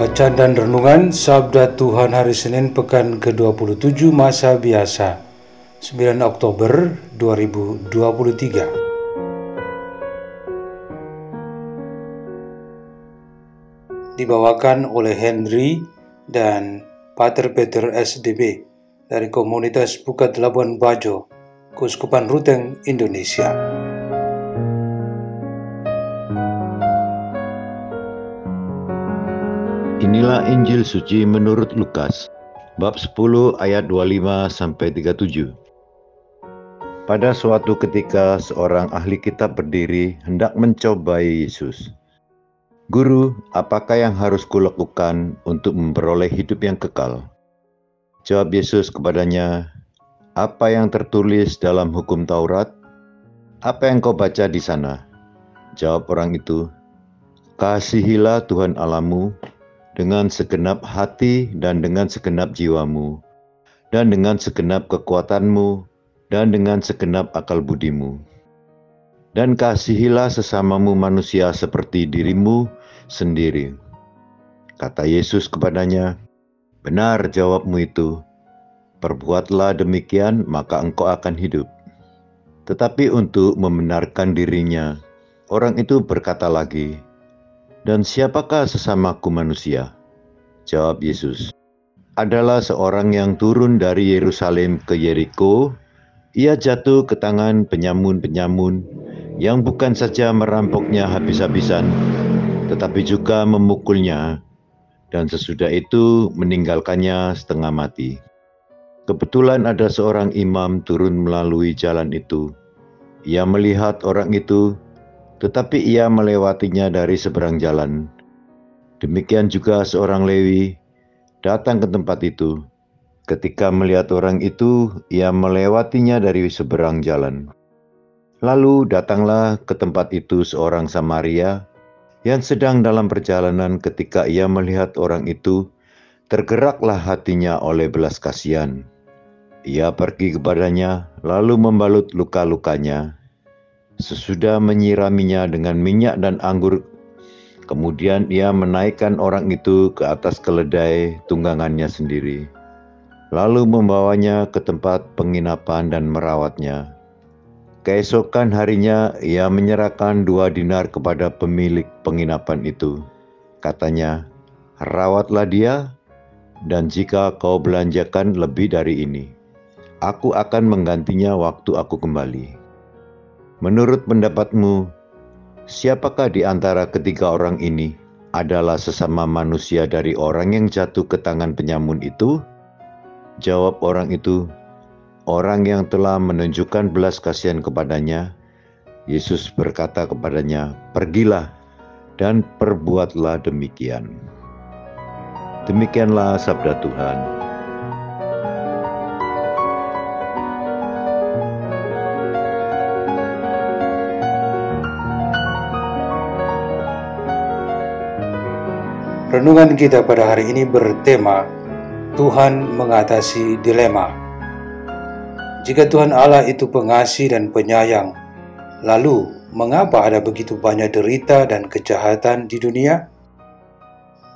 Bacaan dan Renungan Sabda Tuhan Hari Senin Pekan ke-27 Masa Biasa 9 Oktober 2023 Dibawakan oleh Henry dan Pater Peter SDB dari komunitas Bukat Labuan Bajo, Kuskupan Ruteng, Indonesia. Inilah Injil suci menurut Lukas, bab 10 ayat 25 sampai 37. Pada suatu ketika seorang ahli kitab berdiri hendak mencobai Yesus. Guru, apakah yang harus kulakukan untuk memperoleh hidup yang kekal? Jawab Yesus kepadanya, apa yang tertulis dalam hukum Taurat? Apa yang kau baca di sana? Jawab orang itu, Kasihilah Tuhan Alamu dengan segenap hati dan dengan segenap jiwamu, dan dengan segenap kekuatanmu, dan dengan segenap akal budimu. Dan kasihilah sesamamu manusia seperti dirimu sendiri. Kata Yesus kepadanya, Benar jawabmu itu, perbuatlah demikian maka engkau akan hidup. Tetapi untuk membenarkan dirinya, orang itu berkata lagi, dan siapakah sesamaku manusia? Jawab Yesus, adalah seorang yang turun dari Yerusalem ke Yeriko. Ia jatuh ke tangan penyamun-penyamun yang bukan saja merampoknya habis-habisan, tetapi juga memukulnya, dan sesudah itu meninggalkannya setengah mati. Kebetulan ada seorang imam turun melalui jalan itu. Ia melihat orang itu tetapi ia melewatinya dari seberang jalan. Demikian juga seorang Lewi datang ke tempat itu. Ketika melihat orang itu, ia melewatinya dari seberang jalan. Lalu datanglah ke tempat itu seorang Samaria yang sedang dalam perjalanan ketika ia melihat orang itu, tergeraklah hatinya oleh belas kasihan. Ia pergi kepadanya, lalu membalut luka-lukanya Sesudah menyiraminya dengan minyak dan anggur, kemudian ia menaikkan orang itu ke atas keledai tunggangannya sendiri, lalu membawanya ke tempat penginapan dan merawatnya. Keesokan harinya ia menyerahkan dua dinar kepada pemilik penginapan itu. Katanya, rawatlah dia, dan jika kau belanjakan lebih dari ini, aku akan menggantinya waktu aku kembali. Menurut pendapatmu, siapakah di antara ketiga orang ini adalah sesama manusia dari orang yang jatuh ke tangan penyamun itu? Jawab orang itu, orang yang telah menunjukkan belas kasihan kepadanya. Yesus berkata kepadanya, "Pergilah dan perbuatlah demikian." Demikianlah sabda Tuhan. Renungan kita pada hari ini bertema Tuhan mengatasi dilema. Jika Tuhan Allah itu pengasih dan penyayang, lalu mengapa ada begitu banyak derita dan kejahatan di dunia?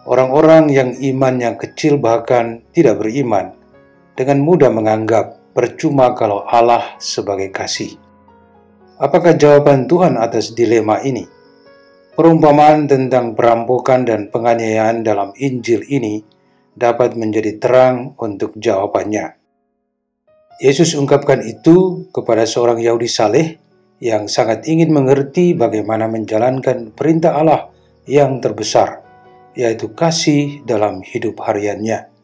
Orang-orang yang imannya kecil bahkan tidak beriman dengan mudah menganggap percuma kalau Allah sebagai kasih. Apakah jawaban Tuhan atas dilema ini? Perumpamaan tentang perampokan dan penganiayaan dalam Injil ini dapat menjadi terang untuk jawabannya. Yesus ungkapkan itu kepada seorang Yahudi saleh yang sangat ingin mengerti bagaimana menjalankan perintah Allah yang terbesar, yaitu kasih dalam hidup hariannya.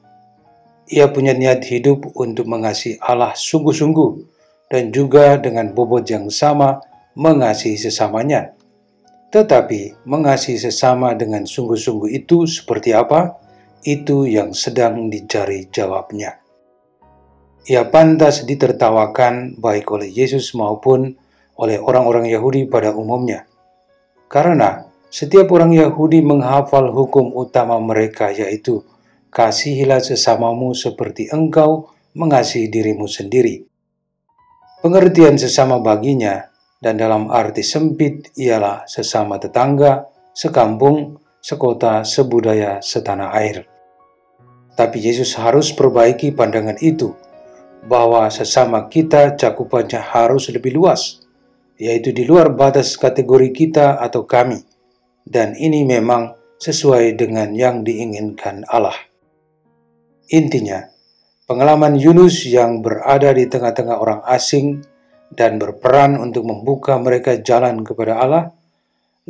Ia punya niat hidup untuk mengasihi Allah sungguh-sungguh dan juga dengan bobot yang sama mengasihi sesamanya. Tetapi mengasihi sesama dengan sungguh-sungguh itu seperti apa? Itu yang sedang dicari jawabnya. Ia pantas ditertawakan baik oleh Yesus maupun oleh orang-orang Yahudi pada umumnya. Karena setiap orang Yahudi menghafal hukum utama mereka yaitu kasihilah sesamamu seperti engkau mengasihi dirimu sendiri. Pengertian sesama baginya dan dalam arti sempit ialah sesama tetangga, sekampung, sekota, sebudaya, setanah air. Tapi Yesus harus perbaiki pandangan itu, bahwa sesama kita cakupannya harus lebih luas, yaitu di luar batas kategori kita atau kami, dan ini memang sesuai dengan yang diinginkan Allah. Intinya, pengalaman Yunus yang berada di tengah-tengah orang asing dan berperan untuk membuka mereka jalan kepada Allah,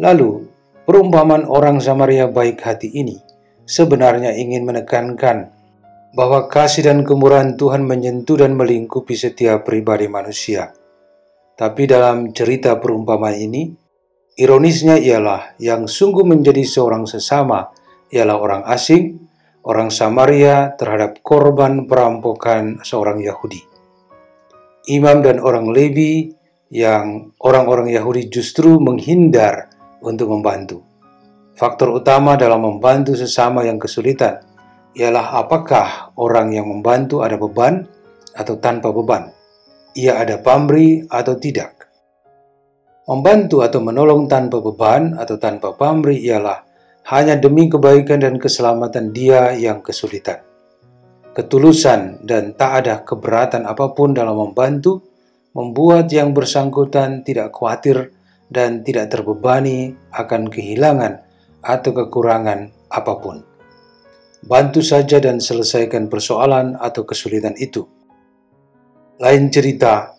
lalu perumpamaan orang Samaria baik hati ini sebenarnya ingin menekankan bahwa kasih dan kemurahan Tuhan menyentuh dan melingkupi setiap pribadi manusia. Tapi dalam cerita perumpamaan ini, ironisnya ialah yang sungguh menjadi seorang sesama ialah orang asing orang Samaria terhadap korban perampokan seorang Yahudi. Imam dan orang Levi yang orang-orang Yahudi justru menghindar untuk membantu. Faktor utama dalam membantu sesama yang kesulitan ialah apakah orang yang membantu ada beban atau tanpa beban. Ia ada pamri atau tidak. Membantu atau menolong tanpa beban atau tanpa pamri ialah hanya demi kebaikan dan keselamatan dia yang kesulitan. Ketulusan dan tak ada keberatan apa pun dalam membantu membuat yang bersangkutan tidak khawatir dan tidak terbebani akan kehilangan atau kekurangan apa pun. Bantu saja dan selesaikan persoalan atau kesulitan itu. Lain cerita,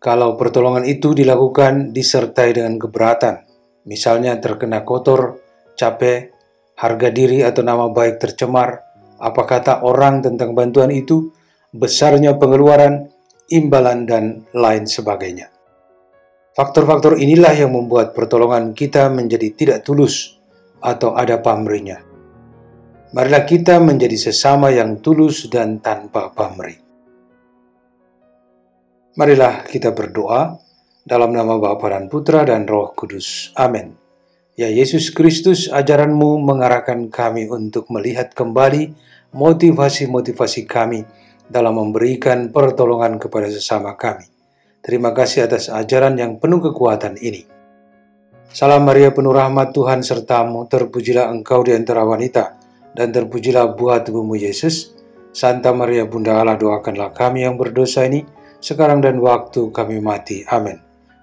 kalau pertolongan itu dilakukan disertai dengan keberatan, misalnya terkena kotor capek, harga diri atau nama baik tercemar, apa kata orang tentang bantuan itu, besarnya pengeluaran, imbalan, dan lain sebagainya. Faktor-faktor inilah yang membuat pertolongan kita menjadi tidak tulus atau ada pamrihnya. Marilah kita menjadi sesama yang tulus dan tanpa pamrih. Marilah kita berdoa dalam nama Bapa dan Putra dan Roh Kudus. Amin. Ya Yesus Kristus, ajaranmu mengarahkan kami untuk melihat kembali motivasi-motivasi kami dalam memberikan pertolongan kepada sesama kami. Terima kasih atas ajaran yang penuh kekuatan ini. Salam Maria penuh rahmat Tuhan sertamu, terpujilah engkau di antara wanita, dan terpujilah buah tubuhmu Yesus. Santa Maria Bunda Allah doakanlah kami yang berdosa ini, sekarang dan waktu kami mati. Amin.